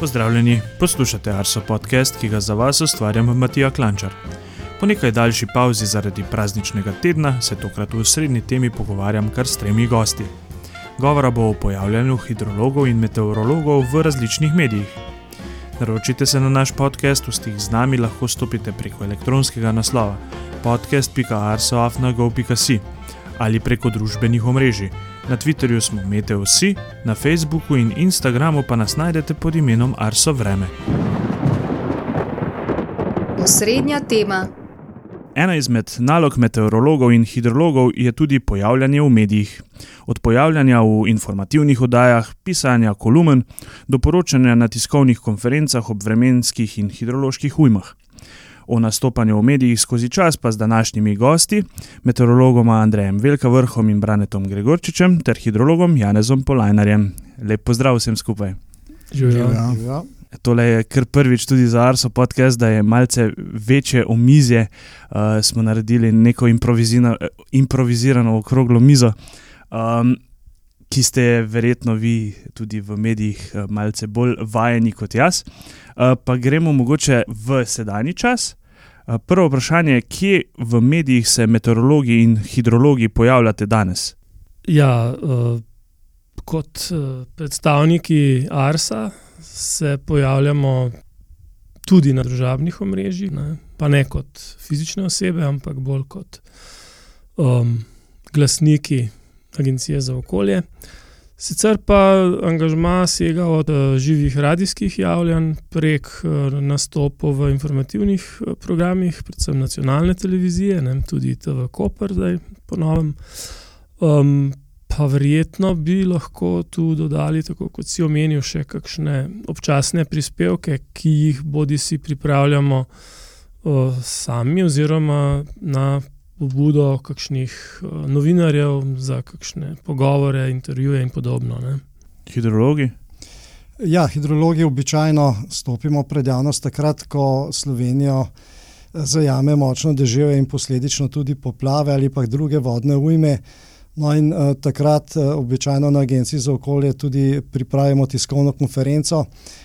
Pozdravljeni, poslušate Arso podcast, ki ga za vas ustvarjam Matija Klančar. Po nekaj daljši pauzi zaradi prazničnega tedna se tokrat v srednji temi pogovarjam kar s tremi gosti. Govora bo o pojavljanju hidrologov in meteorologov v različnih medijih. Naročite se na naš podcast, v stik z nami lahko stopite preko elektronskega naslova podcast.arsoafnago.si ali preko družbenih omrežij. Na Twitterju smo Meteosi, na Facebooku in Instagramu pa nas najdete pod imenom Arso Vreme. Osrednja tema. Ena izmed nalog meteorologov in hidrologov je tudi pojavljanje v medijih. Od pojavljanja v informativnih oddajah, pisanja kolumn do poročanja na tiskovnih konferencah ob vremenskih in hidroloških ujmah o nastopanju v medijih skozi čas pa z današnjimi gosti, meteorologoma Andrejem Velka Vrhom in Branetom Gregorčičem ter hidrologom Janezom Polajnarjem. Lep pozdrav vsem skupaj. Živijo. Tole je kar prvič tudi za Arso podcast, da je malce večje omizje. Uh, smo naredili neko improvizirano okroglo mizo, um, ki ste verjetno vi tudi v medijih uh, malce bolj vajeni kot jaz. Uh, pa gremo mogoče v sedanji čas. Prvo vprašanje je, kje v medijih se meteorologi in hidrologi pojavljate danes? Ja, uh, kot uh, predstavniki Arsa se pojavljamo tudi na državnih omrežjih, ne? pa ne kot fizične osebe, ampak bolj kot um, glasniki Agencije za okolje. Uh, Sicer pa angažma sega od uh, živih radijskih javljanj prek uh, nastopov v informativnih uh, programih, predvsem nacionalne televizije, ne, tudi TV Koper, zdaj ponovim. Um, pa verjetno bi lahko tu dodali, tako kot si omenil, še kakšne občasne prispevke, ki jih bodi si pripravljamo uh, sami oziroma na pobudo kakšnih uh, novinarjev za kakšne pogovore, intervjuje in podobno. Ne. Hidrologi. Ja, hidrologi običajno stopimo pred javnost takrat, ko Slovenijo eh, zajame močno deževje in posledično tudi poplave ali pa druge vodne ujme. No, in uh, takrat uh, običajno na Agenciji za okolje tudi pripravimo tiskovno konferenco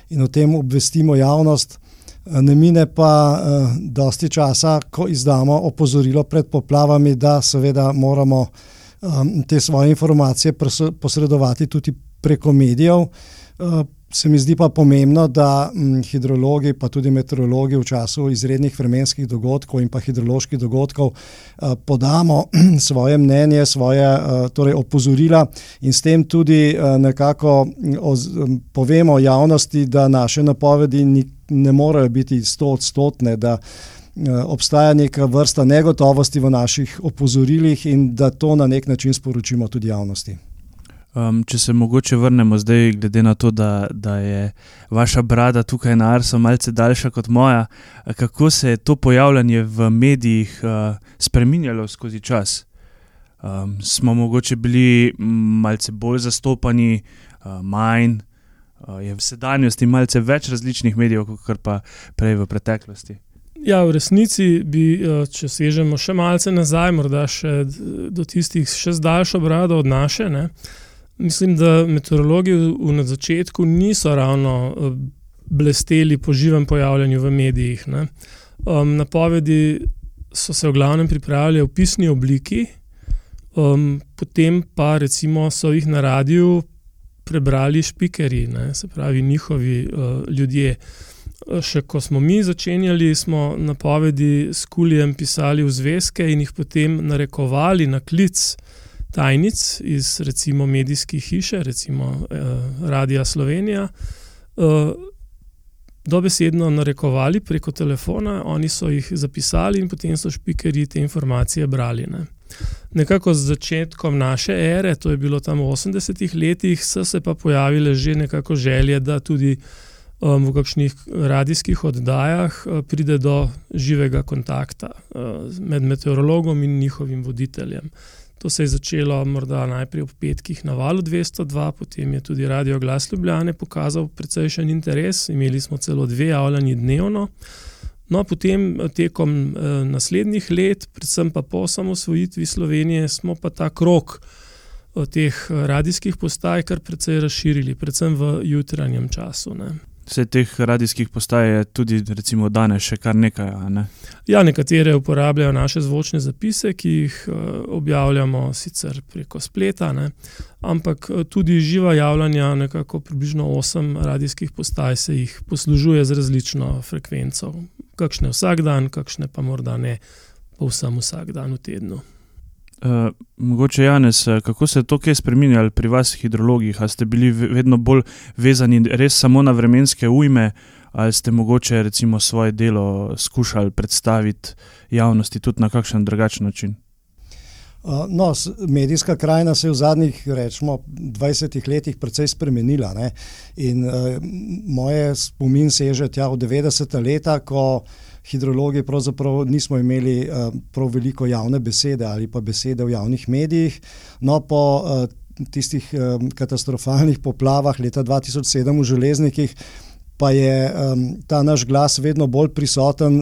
in o tem obvestimo javnost. Ne mine pa uh, dosti časa, ko izdamo opozorilo pred poplavami, da seveda moramo um, te svoje informacije posredovati tudi preko medijev. Se mi zdi pa pomembno, da um, hidrologi, pa tudi meteorologi v času izrednih vremenskih dogodkov in pa hidroloških dogodkov uh, podamo svoje mnenje, svoje uh, torej opozorila in s tem tudi uh, nekako oz, um, povemo javnosti, da naše napovedi ne morejo biti sto odstotne, da eh, obstaja neka vrsta negotovosti v naših opozorilih in da to na nek način sporočimo tudi javnosti. Um, če se mogoče vrnemo zdaj, glede na to, da, da je vaša brada tukaj na Arsu malce daljša kot moja, kako se je to pojavljanje v medijih uh, spremenjalo skozi čas? Um, smo mogoče bili malce bolj zastopani, uh, manj, je v sedanjosti malce več različnih medijev, kot pa prej v preteklosti. Ja, v resnici bi, če sežemo še malce nazaj, morda še do tistih še z daljšo brado od naše. Ne? Mislim, da meteorologi v začetku niso ravno blesteli po živem pojavljanju v medijih. Um, napovedi so se v glavnem pripravljali v pisni obliki, um, potem pa recimo so jih na radiju prebrali špikeri, ne, se pravi njihovi uh, ljudje. Še ko smo mi začenjali, smo napovedi s Kulijem pisali v zvezke in jih potem narekovali na klic tajnic iz recimo medijskih hiše, recimo eh, Radia Slovenija, eh, dobesedno narekovali preko telefona, oni so jih zapisali in potem so špikeri te informacije brali. Ne. Nekako z začetkom naše ere, to je bilo tam v 80-ih letih, so se pa pojavile že nekako želje, da tudi um, v kakšnih radijskih oddajah uh, pride do živega kontakta uh, med meteorologom in njihovim voditeljem. To se je začelo morda najprej ob petkih na valu 202, potem je tudi Radio Glas Ljubljane pokazal precejšen interes, imeli smo celo dve javljanje dnevno. No, potem, eh, tekom eh, naslednjih let, predvsem pa po osamosvojitvi Slovenije, smo pa ta krok eh, teh radijskih postaj kar precej razširili, predvsem v jutranjem času. Ne. Vse teh radijskih postaj je tudi recimo, danes še kar nekaj. Ne? Ja, nekatere uporabljajo naše zvočne zapise, ki jih uh, objavljamo sicer preko spleta, ne? ampak uh, tudi živa javljanja, nekako približno osem radijskih postaj se jih poslužuje z različno frekvenco. Kakšne vsak dan, kakšne pa morda ne povsem vsak dan v tednu. Uh, mogoče Janes, eh, kako se je to kaj spremenilo pri vas, hidrologih? Ali ste bili vedno bolj vezani res samo na vremenske ujme, ali ste mogoče recimo svoje delo skušali predstaviti javnosti tudi na kakšen drugačen način? Uh, no, medijska krajina se je v zadnjih rečemo, 20 letih precej spremenila. Ne? In uh, moje spomin seže tja v 90-ta leta, ko hidrologi pravzaprav nismo imeli uh, prav veliko javne besede ali pa besede v javnih medijih. No, po uh, tistih um, katastrofalnih poplavah leta 2007 v železnikih. Pa je um, ta naš glas vedno bolj prisoten,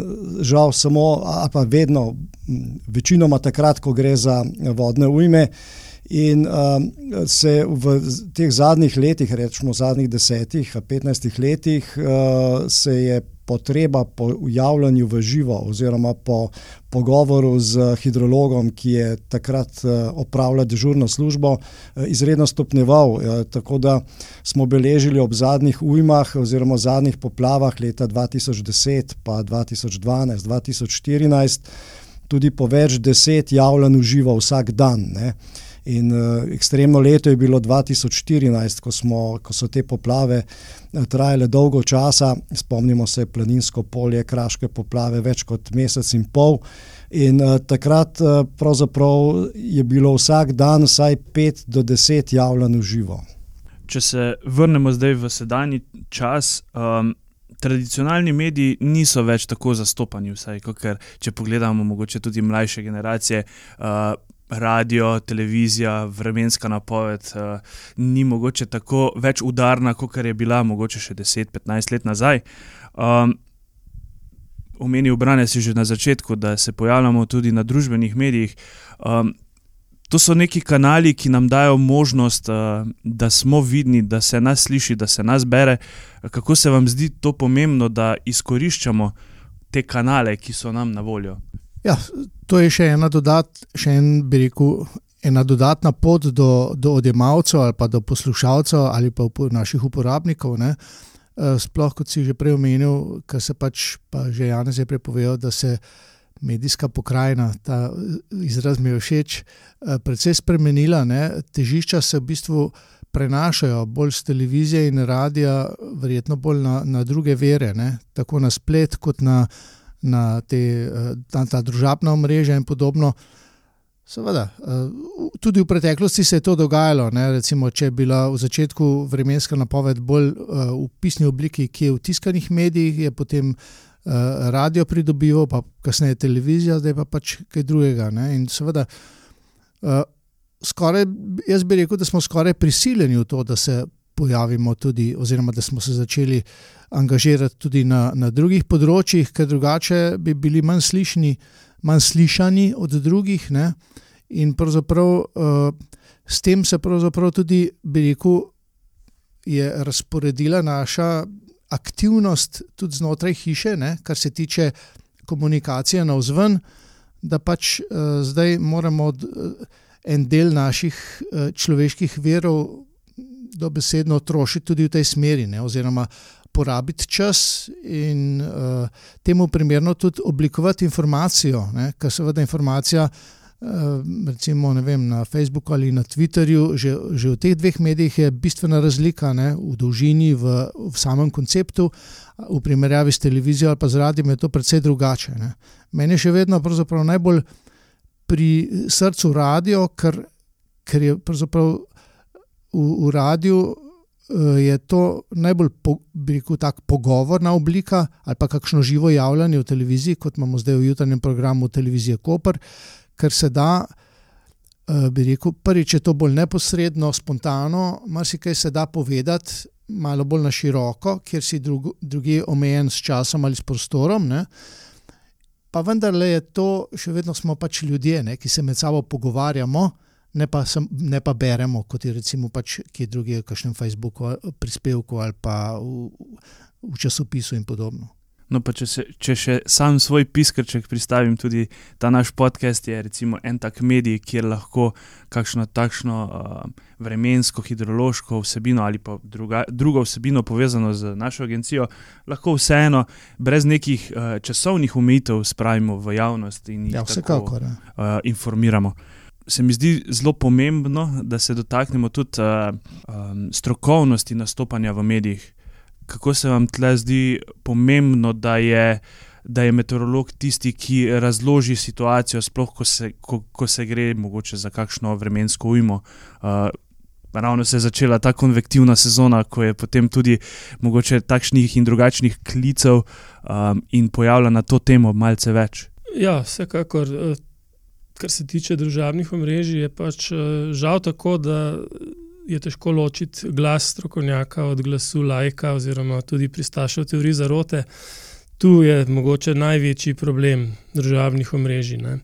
žal, samo, ali pa vedno, večinoma takrat, ko gre za vodne ujme. In um, se v teh zadnjih letih, rečemo zadnjih desetih, petnajstih letih, uh, se je potreba po javljanju v živo, oziroma po pogovoru z hidrologom, ki je takrat eh, opravljal dežurno službo, eh, izredno stopneval. Eh, tako da smo beležili ob zadnjih ujmah, oziroma zadnjih poplavah leta 2010, pa 2012, 2014, tudi po več deset javljanj v živo vsak dan. Ne. In uh, ekstremno leto je bilo 2014, ko, smo, ko so te poplave uh, trajale dolgo časa. Spomnimo se planinsko polje, kraške poplave, več kot mesec in pol. In uh, takrat uh, je bilo vsak dan vsaj 5 do 10 javljanj v živo. Če se vrnemo zdaj v sedanji čas. Um, Tradicionalni mediji niso več tako zastopani, vsaj, ker če pogledamo, mogoče tudi mlajše generacije, uh, radio, televizija, vremenska napoved uh, ni mogoče tako več udarna, kot je bila mogoče še 10-15 let nazaj. Um, Omenil Brane si že na začetku, da se pojavljamo tudi na družbenih medijih. Um, to so neki kanali, ki nam dajo možnost, uh, da smo vidni, da se nas sliši, da se nas bere. Kako se vam zdi to pomembno, da izkoriščamo te kanale, ki so nam na voljo? Ja, to je še ena, dodat, še en, rekel, ena dodatna pot do, do odjemalcev ali pa do poslušalcev ali pa naših uporabnikov. Ne? Eh, sploh, kot si že prej omenil, kar se pač, pa že Janez je prepovedal, da se medijska pokrajina, ta izraz mi je všeč, eh, precej spremenila. Ne? Težišča se v bistvu prenašajo bolj z televizije in radia, verjetno bolj na, na druge vere, ne? tako na splet kot na na te, eh, ta, ta družabna mreža in podobno. Seveda, eh, tudi v preteklosti se je to dogajalo. Recimo, če je bila v začetku vremenska napoved bolj eh, v pisni obliki, ki je v tiskanih medijih, je potem radio pridobival, pa kasneje televizija, zdaj pa pač kaj drugega. Ne? In seveda, skoraj, jaz bi rekel, da smo skoraj prisiljeni v to, da se pojavimo tudi, oziroma da smo se začeli angažirati tudi na, na drugih področjih, ker drugače bi bili manj slišni, manj slišani od drugih. Ne? In pravzaprav uh, s tem se tudi, bi rekel, je razporedila naša aktivnost tudi znotraj hiše, ne? kar se tiče komunikacije na vzven, da pač uh, zdaj moramo od, uh, en del naših uh, človeških verov dobesedno trošiti tudi v tej smeri, ne? oziroma porabiti čas in uh, temu primerno tudi oblikovati informacijo, ne? ker seveda informacija. Recimo vem, na Facebooku ali na Twitterju, že, že v teh dveh medijih je bistvena razlika ne, v dolžini, v, v samem konceptu, v primerjavi s televizijo ali pa z radijem, je to precej drugače. Ne. Meni je še vedno najbolj pri srcu radio, ker, ker je v, v radiju Eh, je to najbolj po, rekel, pogovorna oblika ali pa kakšno živo javljanje v televiziji, kot imamo zdaj v jutranjem programu televizije Koper, ker se da, eh, bi rekel, prvič je to bolj neposredno, spontano, marsikaj se da povedati, malo bolj na široko, ker si drug, drugi omejen s časom ali s prostorom. Ne? Pa vendarle je to, še vedno smo pač ljudje, ne, ki se med sabo pogovarjamo ne pa, sem, ne pa beremo, kot je recimo pač kje drugje, v kakšnem Facebooku prispevku ali pa v, v časopisu in podobno. No, pa če, se, če še sam svoj piskrček pristavim, tudi ta naš podcast je recimo en tak medij, kjer lahko kakšno takšno uh, vremensko, hidrološko vsebino ali pa druga, drugo vsebino povezano z našo agencijo, lahko vseeno brez nekih uh, časovnih omejitev spravimo v javnost in jih Ja, vsekakor. ja. uh, informiramo. Se mi zdi zelo pomembno, da se dotaknemo tudi uh, um, strokovnosti nastopanja v medijih. Kako se vam tle zdi pomembno, da je, da je meteorolog tisti, ki razloži situacijo, sploh ko se, ko, ko se gre mogoče za kakšno vremensko ujmo. Uh, ravno se je začela ta konvektivna sezona, ko je potem tudi mogoče takšnih in drugačnih klicev um, in pojavlja na to temo malce več. Ja, vsekakor. Kar se tiče družabnih omrežij, je pač eh, žal tako, da je težko ločiti glas strokovnjaka od glasu lajka, oziroma tudi pristašev teorij zarote. Tu je mogoče največji problem družabnih omrežij. Ne?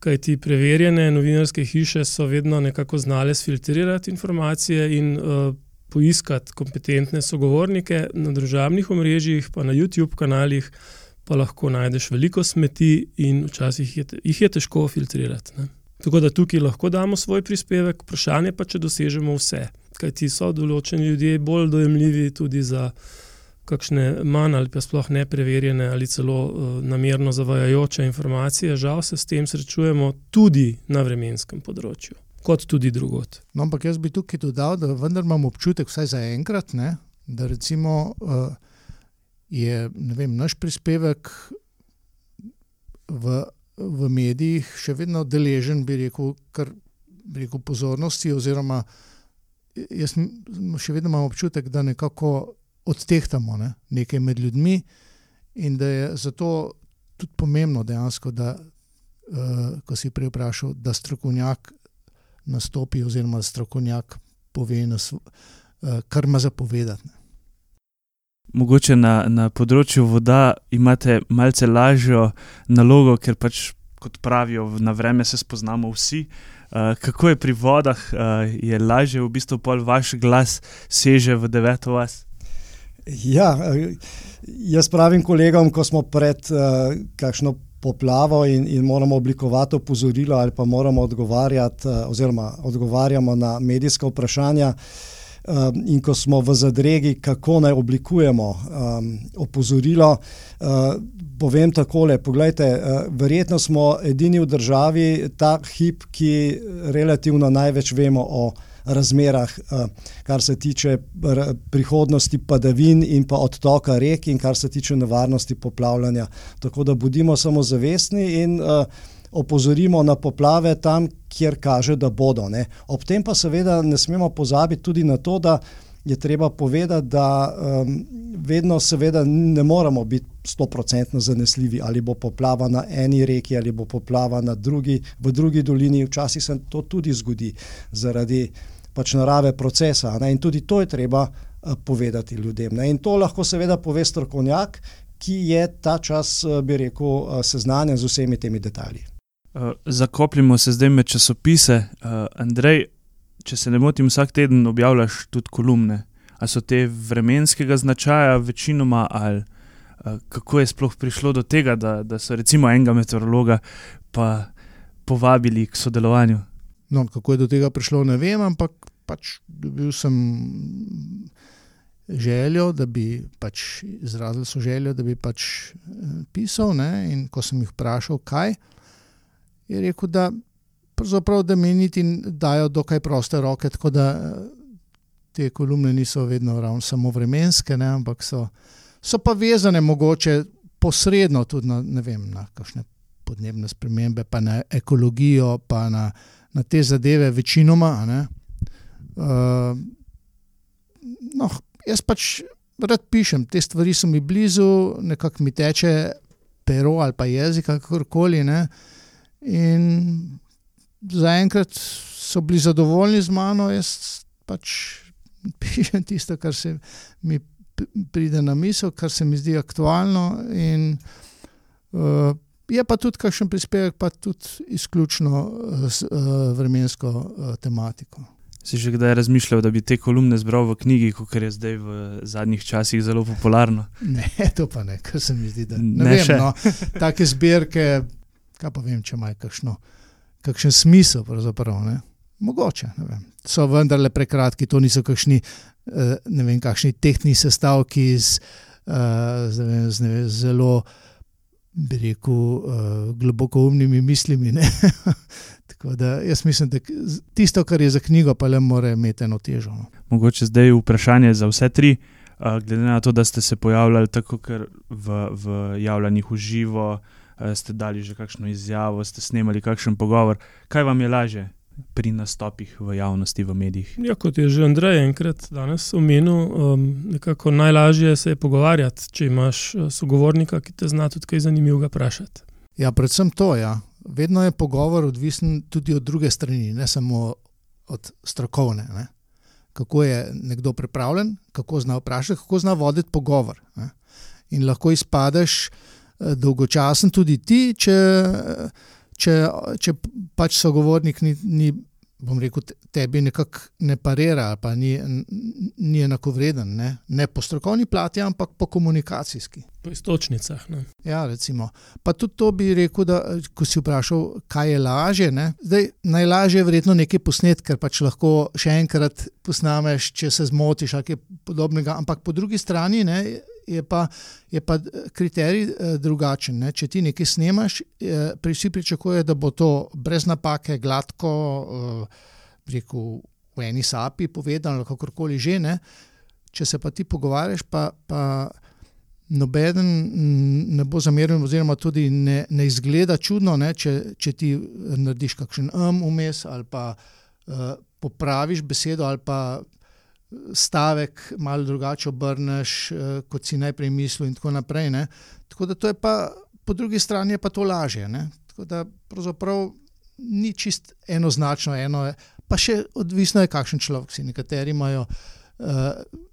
Kaj ti preverjene novinarske hiše so vedno nekako znale filtrirati informacije in uh, poiskati kompetentne sogovornike na družabnih omrežjih, pa na YouTube kanalih pa lahko najdeš veliko smeti, in včasih je, te- jih je težko filtrirati. Ne. Tako da tukaj lahko damo svoj prispevek, vprašanje pa, če dosežemo vse. Kaj ti so določeni ljudje bolj dojemljivi tudi za kakšne manj ali pa sploh nepreverjene ali celo uh, namerno zavajajoče informacije. Žal se s tem srečujemo tudi na vremenskem področju, kot tudi drugot. No, ampak jaz bi tukaj dodal, da vendar imam občutek, vsaj za enkrat, ne, da recimo, uh, je vem, naš prispevek v, v medijih še vedno deležen, bi rekel, kar, bi rekel pozornosti. Oziroma, jaz še vedno imam občutek, da nekako odtehtamo ne, nekaj med ljudmi in da je zato tudi pomembno dejansko, da, uh, ko si prej vprašal, da strokovnjak nastopi, oziroma strokovnjak pove, nas, uh, kar ima zapovedati. ne. Mogoče na, na področju voda imate malce lažjo nalogo, ker pač, kot pravijo, na vreme se spoznamo vsi. Uh, kako je pri vodah, uh, je lažje v bistvu pol vaš glas seže v deveto vas? Ja, eh, jaz pravim kolegom, ko smo pred uh, kakšno poplavo in, in moramo oblikovati opozorilo ali pa moramo odgovarjati, uh, oziroma odgovarjamo na medijska vprašanja. Um, in ko smo v zadregi, kako naj oblikujemo um, opozorilo, uh, povem takole: poglejte, uh, verjetno smo edini v državi ta hip, ki relativno največ vemo o razmerah, kar se tiče prihodnosti padavin in pa odtoka rek, in kar se tiče nevarnosti poplavljanja. Tako da bodimo samozavestni in uh, opozorimo na poplave tam, kjer kaže, da bodo. Ne. Ob tem pa seveda ne smemo pozabiti tudi na to, da je treba povedati, da um, vedno seveda ne moramo biti stoprocentno zanesljivi, ali bo poplava na eni reki ali bo poplava na drugi, v drugi dolini. Včasih se to tudi zgodi zaradi pač narave procesa. Ne. In tudi to je treba uh, povedati ljudem. Ne. In to lahko seveda pove strokovnjak, ki je ta čas, uh, bi rekel, uh, seznanjen z vsemi temi detalji. Uh, zakopljimo se zdaj med časopise. Uh, Andrej, če se ne motim, vsak teden objavljaš tudi kolumne. A so te vremenskega značaja večinoma, ali uh, kako je sploh prišlo do tega, da, da so recimo enega meteorologa pa povabili k sodelovanju? No, kako je do tega prišlo, ne vem, ampak pač dobil sem željo, da bi pač izrazil so željo, da bi pač pisal. Ne? In ko sem jih vprašal, kaj, je rekel, da, pravzaprav, da mi niti dajo dokaj proste roke, tako da te kolumne niso vedno ravno samo vremenske, ne? ampak so, so pa vezane mogoče posredno tudi na, ne vem, na kakšne podnebne spremembe, pa na ekologijo, pa na, na te zadeve, večinoma. ne. Uh, no, jaz pač rad pišem, te stvari so mi blizu, nekako mi teče pero ali pa jezik, kakorkoli. Ne? In zaenkrat so bili zadovoljni z mano, jaz pač pišem tisto, kar se mi pride na misel, kar se mi zdi aktualno. In, uh, je pa tudi kakšen prispevek, pa tudi izključno uh, s uh, vremensko uh, tematiko. Si že kdaj razmišljal, da bi te kolumne zbral v knjigi, kot je zdaj v zadnjih časih zelo popularno? Ne, to pa ne, kar se mi zdi. Da, ne, Ne ne vem, še. no, take zbirke, kaj pa vem, če imajo kakšno, kakšen smisel. pravzaprav, Ne? Mogoče. ne vem. So vendarle prekratki, to niso kakšni, eh, ne vem, kakšni tehnični sestavki z, eh, z, ne vem, z zelo. Bi rekel, uh, globoko umnimi mislimi. ne. Tako da jaz mislim, da tisto, kar je za knjigo, pa le mora imeti eno težo. No. Mogoče zdaj vprašanje za vse tri. Glede na to, da ste se pojavljali tako kar v, v javljanjih v živo, ste dali že kakšno izjavo, ste snemali kakšen pogovor. Kaj vam je lažje pri nastopih v javnosti, v medijih? Ja, kot je že Andrej enkrat danes omenil, um, nekako najlažje se je pogovarjati, če imaš uh, sogovornika, ki te zna tudi kaj zanimivega vprašati. Ja, predvsem to. Ja. Vedno je pogovor odvisen tudi od druge strani, ne samo od strokovne. Ne. Kako je nekdo pripravljen, kako zna vprašati, kako zna voditi pogovor. Ne. In lahko izpadeš eh, dolgočasen tudi ti, če, če, če pač sogovornik ni. ni Bom rekel, te- tebi nekako ne parira, ali pa ni, ni enakovreden, ne? ne po strokovni plati, ampak po komunikacijski. Po istočnicah. Ne. Ja, recimo. Pa tudi to bi rekel, da ko si vprašal, kaj je lažje. Ne? Zdaj, najlažje je verjetno nekaj posnet, ker pač lahko še enkrat posnameš, če se zmotiš ali kaj podobnega. Ampak po drugi strani ne, je, pa, je pa kriterij eh, drugačen. Ne? Če ti nekaj snemaš, eh, pri- vsi pričakujejo, da bo to brez napake, gladko, eh, rekel, v eni sapi povedano, kakorkoli že. Ne? Če se pa ti pogovarjaš, pa. pa Nobeden mm, ne bo zameril, oziroma tudi ne, ne izgleda čudno, ne, če, če ti narediš kakšen um vmes ali pa uh, popraviš besedo ali pa stavek malo drugače obrneš, uh, kot si najprej mislil, in tako naprej. Ne. Tako da to je pa, po drugi strani je pa to lažje. Ne. Tako da pravzaprav ni čist enoznačno, eno je, pa še odvisno je, kakšen človek si. Nekateri imajo. Uh,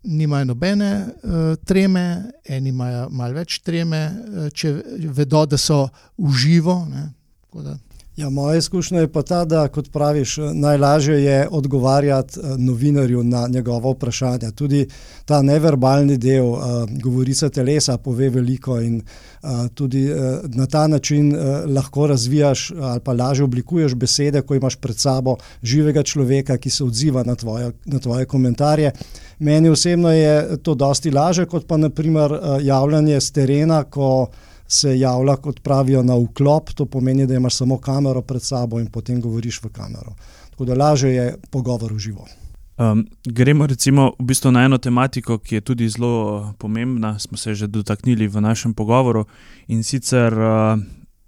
nimajo nobene uh, treme, eni imajo malo več treme, uh, če vedo, da so v živo. ne. Tako da- Ja, moja izkušnja je pa ta, da kot praviš, najlažje je odgovarjati eh, novinarju na njegova vprašanja. Tudi ta neverbalni del, uh, govorica telesa, pove veliko in uh, tudi uh, na ta način uh, lahko razvijaš ali pa lažje oblikuješ besede, ko imaš pred sabo živega človeka, ki se odziva na tvoje, na tvoje komentarje. Meni osebno je to dosti lažje, kot pa naprimer uh, javljanje z terena, ko se javlja, kot pravijo, na vklop, to pomeni, da imaš samo kamero pred sabo in potem govoriš v kamero. Tako da lažje je pogovor v živo. Um, gremo recimo v bistvu na eno tematiko, ki je tudi zelo uh, pomembna, smo se že dotaknili v našem pogovoru in sicer uh,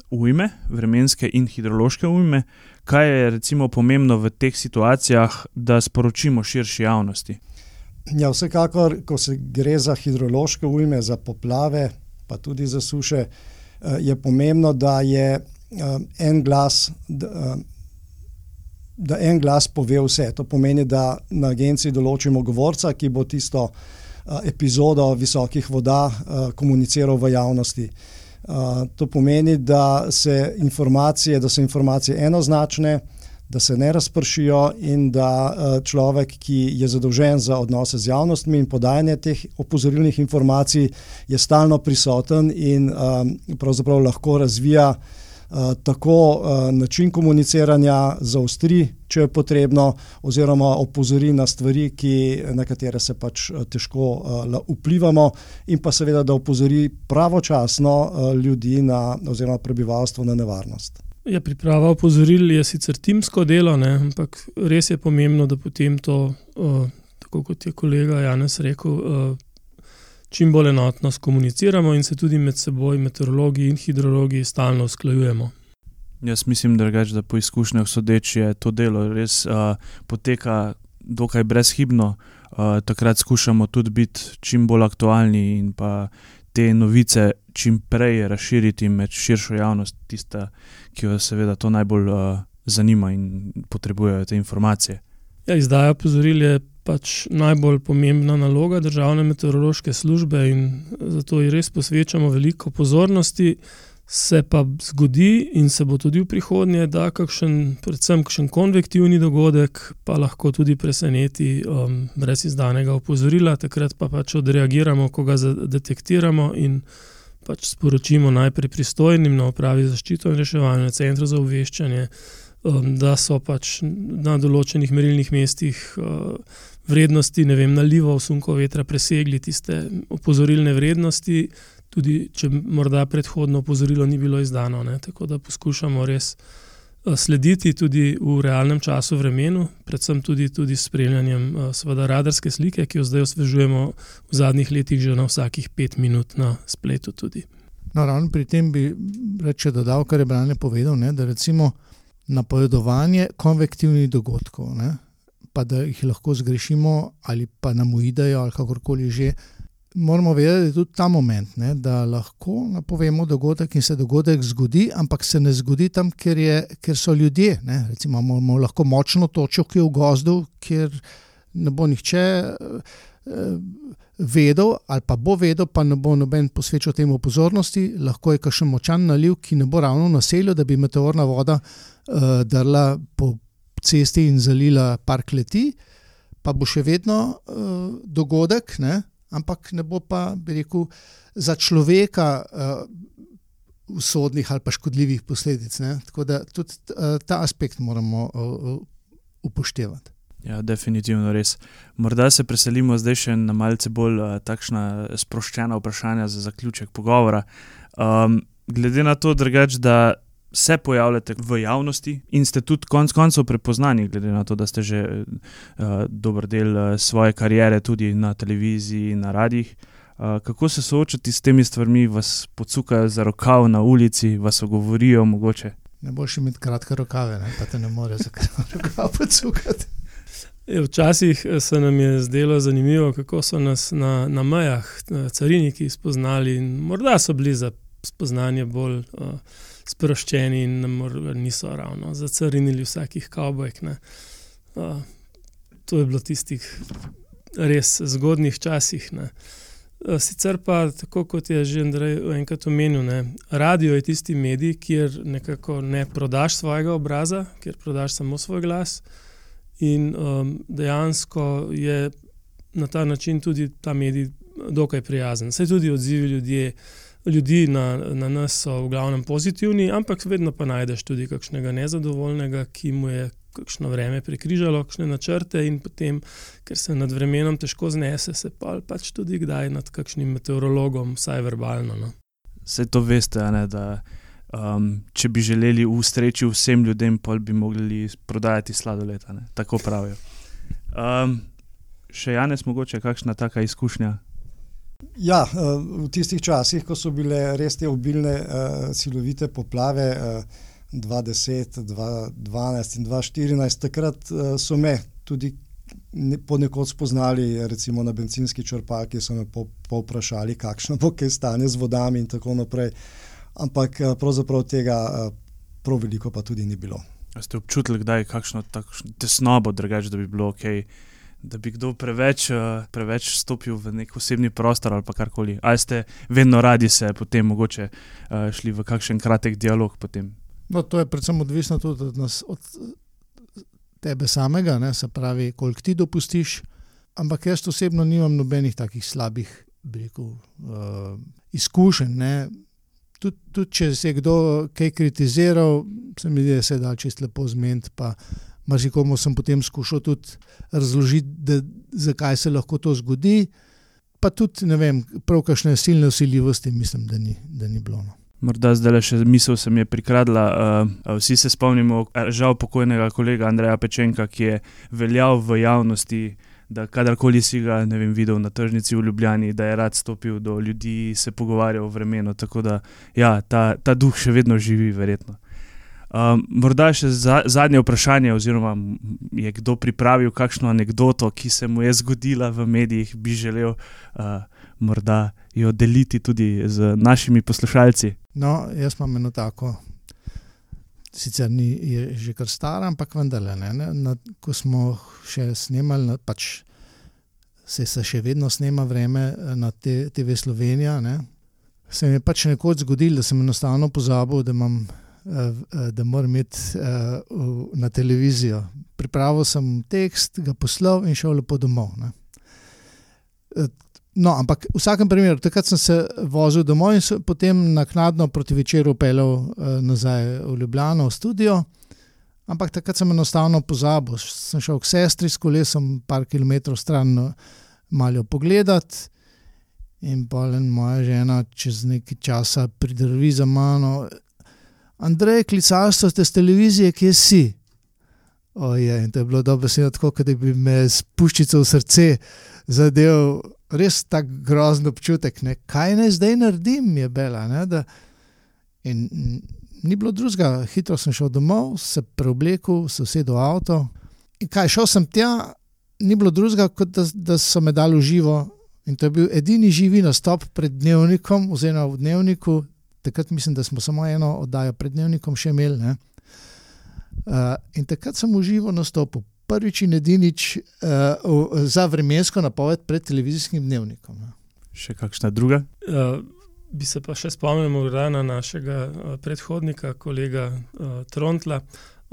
ujme, vremenske in hidrološke ujme. Kaj je recimo pomembno v teh situacijah, da sporočimo širši javnosti? Ja, vsekakor, ko se gre za hidrološke ujme, za poplave, pa tudi za suše, eh, je pomembno, da je eh, en glas. Da, eh, Da en glas pove vse. To pomeni, da na agenciji določimo govorca, ki bo tisto epizodo visokih voda komuniciral v javnosti. To pomeni, da, se da so informacije enoznačne, da se ne razpršijo in da uh, človek, ki je zadolžen za odnose z javnostmi in podajanje teh opozorilnih informacij, je stalno prisoten in um, pravzaprav lahko razvija uh, tako način komuniciranja, zaostri, če je potrebno, oziroma opozori na stvari, ki, na katere se pač težko vplivamo, in pa seveda, da opozori pravočasno ljudi na, oziroma prebivalstvo na nevarnost. Ja, priprava opozoril je sicer timsko delo, ne, ampak res je pomembno, da potem to, uh, tako kot je kolega Janes rekel, uh, čim bolj enotno skomuniciramo in se tudi med seboj, meteorologi in hidrologi, stalno usklajujemo. Jaz mislim, drugač, da po izkušnjah sodeč je to delo res uh, poteka dokaj brezhibno. Uh, takrat skušamo tudi biti čim bolj aktualni in pa te novice čim prej razširiti med širšo javnost, tista, ki jo seveda to najbolj uh, zanima in potrebujejo te informacije. Ja, izdaja opozoril je pač najbolj pomembna naloga državne meteorološke službe in zato ji res posvečamo veliko pozornosti. Se pa zgodi, in se bo tudi v prihodnje, da kakšen, predvsem kakšen konvektivni dogodek, pa lahko tudi preseneti um, brez izdanega opozorila, takrat pa pač odreagiramo, ko ga detektiramo in pač sporočimo najprej pristojnim na upravi zaščito in reševanje, centru za obveščanje, um, da so pač na določenih merilnih mestih uh, vrednosti, ne vem, nalivov, sunko vetra presegli tiste opozorilne vrednosti tudi če morda predhodno opozorilo ni bilo izdano. Ne? Tako da poskušamo res eh, slediti tudi v realnem času, vremenu, predvsem tudi, tudi s spremljanjem eh, seveda, radarske slike, ki jo zdaj osvežujemo v zadnjih letih, že na vsakih pet minut na spletu. Tudi. No, ravno pri tem bi reče dodal, kar je Brane povedal, ne, da recimo napovedovanje konvektivnih dogodkov, ne, pa da jih lahko zgrešimo ali pa nam uidejo ali kakorkoli že moramo vedeti, tudi ta moment, ne, da lahko napovemo dogodek in se dogodek zgodi, ampak se ne zgodi tam, ker, je, ker so ljudje. Ne. Recimo, imamo lahko močno točko, ki je v gozdu, kjer ne bo nihče eh, vedel, ali pa bo vedel, pa ne bo noben posvečal temu pozornosti. Lahko je kakšen močan naliv, ki ne bo ravno naselil, da bi meteorna voda eh, drla po cesti in zalila park leti. Pa bo še vedno uh, dogodek, ne, ampak ne bo pa, bi rekel, za človeka uh, usodnih ali pa škodljivih posledic. Ne? Tako da tudi uh, ta aspekt moramo uh, upoštevati. Ja, definitivno res. Morda se preselimo zdaj še na malce bolj uh, takšna sproščena vprašanja za zaključek pogovora. Um, glede na to, drugač, da se pojavljate v javnosti in ste tudi konec koncev prepoznani, glede na to, da ste že uh, dober del uh, svoje kariere tudi na televiziji in na radijih. Uh, kako se soočati s temi stvarmi, vas pocukajo za rokav na ulici, vas ogovorijo mogoče? Ne boš imel kratke rokave, ne? pa te ne more za rokav pocukati. Včasih se nam je zdelo zanimivo, kako so nas na, na mejah cariniki spoznali. Morda so bili za spoznanje bolj uh, sproščeni in niso ravno zacarinili vsakih kavbojk. Uh, to je bilo tistih res zgodnih časih. Ne. Sicer pa, tako kot je že Andrej enkrat omenil, ne, radio je tisti medij, kjer nekako ne prodaš svojega obraza, kjer prodaš samo svoj glas. In um, dejansko je na ta način tudi ta medij dokaj prijazen. Saj tudi odzivi ljudi ljudi na, na nas so v glavnem pozitivni, ampak vedno pa najdeš tudi kakšnega nezadovoljnega, ki mu je kakšno vreme prekrižalo, kakšne načrte in potem, ker se nad vremenom težko znese, se pa pač tudi kdaj nad kakšnim meteorologom, vsaj verbalno. No. Vse to veste, ne, da um, če bi želeli ustreči vsem ljudem, pa bi mogli prodajati sladoled. Tako pravijo. Um, še Janes, mogoče kakšna taka izkušnja? Ja, eh, v tistih časih, ko so bile res te obilne, uh, silovite poplave, uh, 2010, 2012 in 2014, takrat so me tudi ne, ponekod spoznali, recimo na benzinski črpalki, so me povprašali, po kakšno bo kaj stanje z vodami in tako naprej. Ampak pravzaprav tega prav veliko pa tudi ni bilo. A ste občutili, da je kakšno tesnobo, drugače, da bi bilo ok da bi kdo preveč, uh, preveč stopil v nek osebni prostor ali karkoli. Ali ste vedno radi se potem mogoče uh, šli v kakšen kratek dialog? Potem? No, to je predvsem odvisno tudi od, nas, od tebe samega, ne? se pravi, koliko ti dopustiš. Ampak jaz osebno nimam nobenih takih slabih rekel, uh, izkušenj. Tudi tud, če se je kdo kaj kritiziral, se mi zdi, da se da čisto lepo zmeniti marsikomu sem potem skušal tudi razložiti, da, zakaj se lahko to zgodi. Pa tudi, ne vem, prav kakšne silne usiljivosti, mislim, da ni, da ni bilo. No. Morda zdaj le še misel se mi je prikradla. Uh, vsi se spomnimo, žal pokojnega kolega Andreja Pečenka, ki je veljal v javnosti, da kadarkoli si ga vem, videl na tržnici v Ljubljani, da je rad stopil do ljudi se pogovarjal o vremenu. Tako da ja, ta, ta duh še vedno živi, verjetno. Um, morda še za, zadnje vprašanje, oziroma je kdo pripravil kakšno anegdoto, ki se mu je zgodila v medijih, bi želel uh, morda jo deliti tudi z našimi poslušalci. No, jaz imam eno tako. Sicer ni že kar stara, ampak vendarle. Ne, ne, na, ko smo še snemali, pač se, se še vedno snema vreme na te, TV Slovenija. Ne, se mi je pač nekoč zgodilo, da sem enostavno pozabil, da, imam, da moram imeti na televizijo. Pripravil sem tekst, ga poslal in šel lepo domov. Ne. No, ampak v vsakem primeru, takrat sem se vozil domov in se potem naknadno proti večeru peljal nazaj v Ljubljano, v studio. Ampak takrat sem enostavno pozabil, sem šel k sestri s kolesom, par kilometrov stran, malo pogledati. In pa je moja žena čez nekaj časa pridrvi za mano. Andrej, klicalstvo ste z televizije, kje si? Oje, in to je bilo dobro, tako da bi me s puščico v srce zadev, res tako grozen občutek, ne? kaj naj zdaj naredim, je bila. Da, in ni bilo drugega, hitro sem šel domov, se preoblekel, se usedel v avto. In kaj, šel sem tja, ni bilo drugega, kot da, da so me dali v živo. In to je bil edini živi nastop pred dnevnikom, oziroma v dnevniku. Takrat mislim, da smo samo eno oddajo pred dnevnikom še imeli. Uh, in takrat sem v živo nastopil, prvič in edinič uh, za vremensko napoved pred televizijskim dnevnikom. Ne. Še kakšna druga? Uh, bi se pa še spomnil na našega uh, predhodnika, kolega uh, Trontla.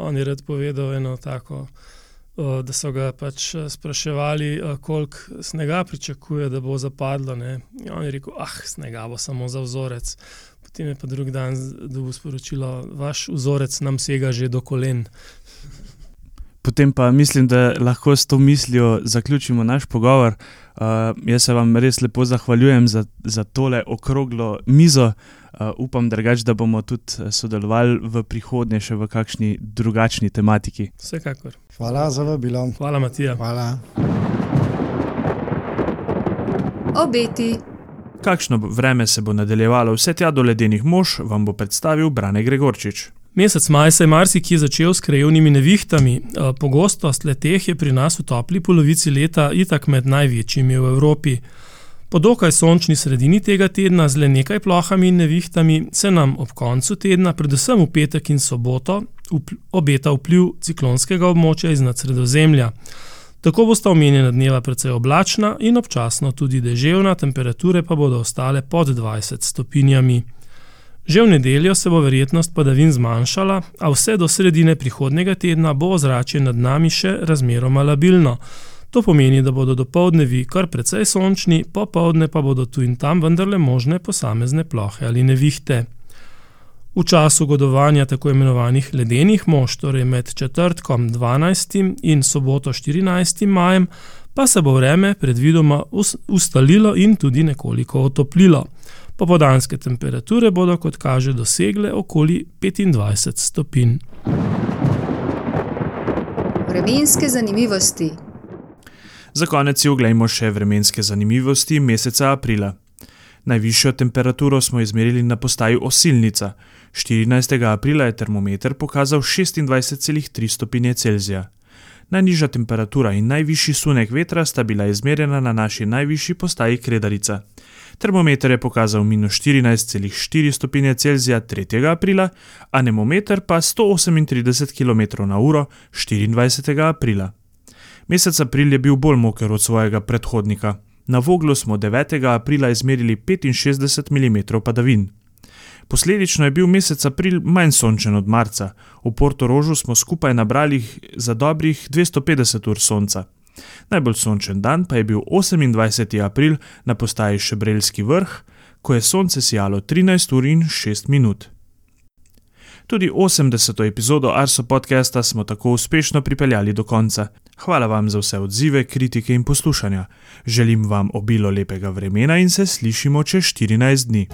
On je rad povedal eno tako, da so ga pač spraševali, koliko snega pričakuje, da bo zapadlo. Ne. In on je rekel, ah, snega bo samo za vzorec. Potem je pa drugi dan dobil sporočilo, vaš vzorec nam sega že do kolen. Potem pa mislim, da lahko s to mislijo zaključimo naš pogovor. Uh, jaz se vam res lepo zahvaljujem za, za tole okroglo mizo. Uh, upam, drugač, da bomo tudi sodelovali v prihodnje še v kakšni drugačni tematiki. Vsekakor. Hvala za vabilo. Hvala, Matija. Hvala. Obeti. Kakšno vreme se bo nadaljevalo vse tja do ledenih mož, vam bo predstavil Brane Gregorčič. Mesec maj se je marsikje začel s krajevnimi nevihtami. Pogostost leteh je pri nas v topli polovici leta itak med največjimi v Evropi. Po dokaj sončni sredini tega tedna z le nekaj plohami in nevihtami se nam ob koncu tedna, predvsem v petek in soboto, obeta vpliv ciklonskega območja iz nadsredozemlja. Tako bosta omenjena dneva precej oblačna in občasno tudi deževna, temperature pa bodo ostale pod 20 stopinjami. Že v nedeljo se bo verjetnost padavin zmanjšala, a vse do sredine prihodnega tedna bo ozračje nad nami še razmeroma labilno. To pomeni, da bodo dopolednevi kar precej sončni, popoldne pa bodo tu in tam vendarle možne posamezne plohe ali nevihte. V času godovanja tako imenovanih ledenih mož, torej med četrtkom 12. in soboto 14. majem, pa se bo vreme predvidoma ustalilo in tudi nekoliko otoplilo. Popodanske temperature bodo, kot kaže, dosegle okoli 25 stopinj. Vremenske zanimivosti. Za konec si oglejmo še vremenske zanimivosti meseca aprila. Najvišjo temperaturo smo izmerili na postaji Osilnica. 14. aprila je termometer pokazal 26,3 stopinje Celzija. Najnižja temperatura in najvišji sunek vetra sta bila izmerjena na naši najvišji postaji Kredarica. Termometer je pokazal minus 14,4 stopinje Celzija 3. aprila, anemometer pa 138 km/h 24. aprila. Mesec april je bil bolj moker od svojega predhodnika. Na Voglu smo 9. aprila izmerili 65 mm padavin. Posledično je bil mesec april manj sončen od marca, v Porto Rožu smo skupaj nabrali za dobrih 250 ur sonca. Najbolj sončen dan pa je bil 28. april na postaji Šebrelski vrh, ko je sonce sijalo 13 ur in 6 minut. Tudi 80. epizodo Arso podcasta smo tako uspešno pripeljali do konca. Hvala vam za vse odzive, kritike in poslušanja. Želim vam obilo lepega vremena in se slišimo čez 14 dni.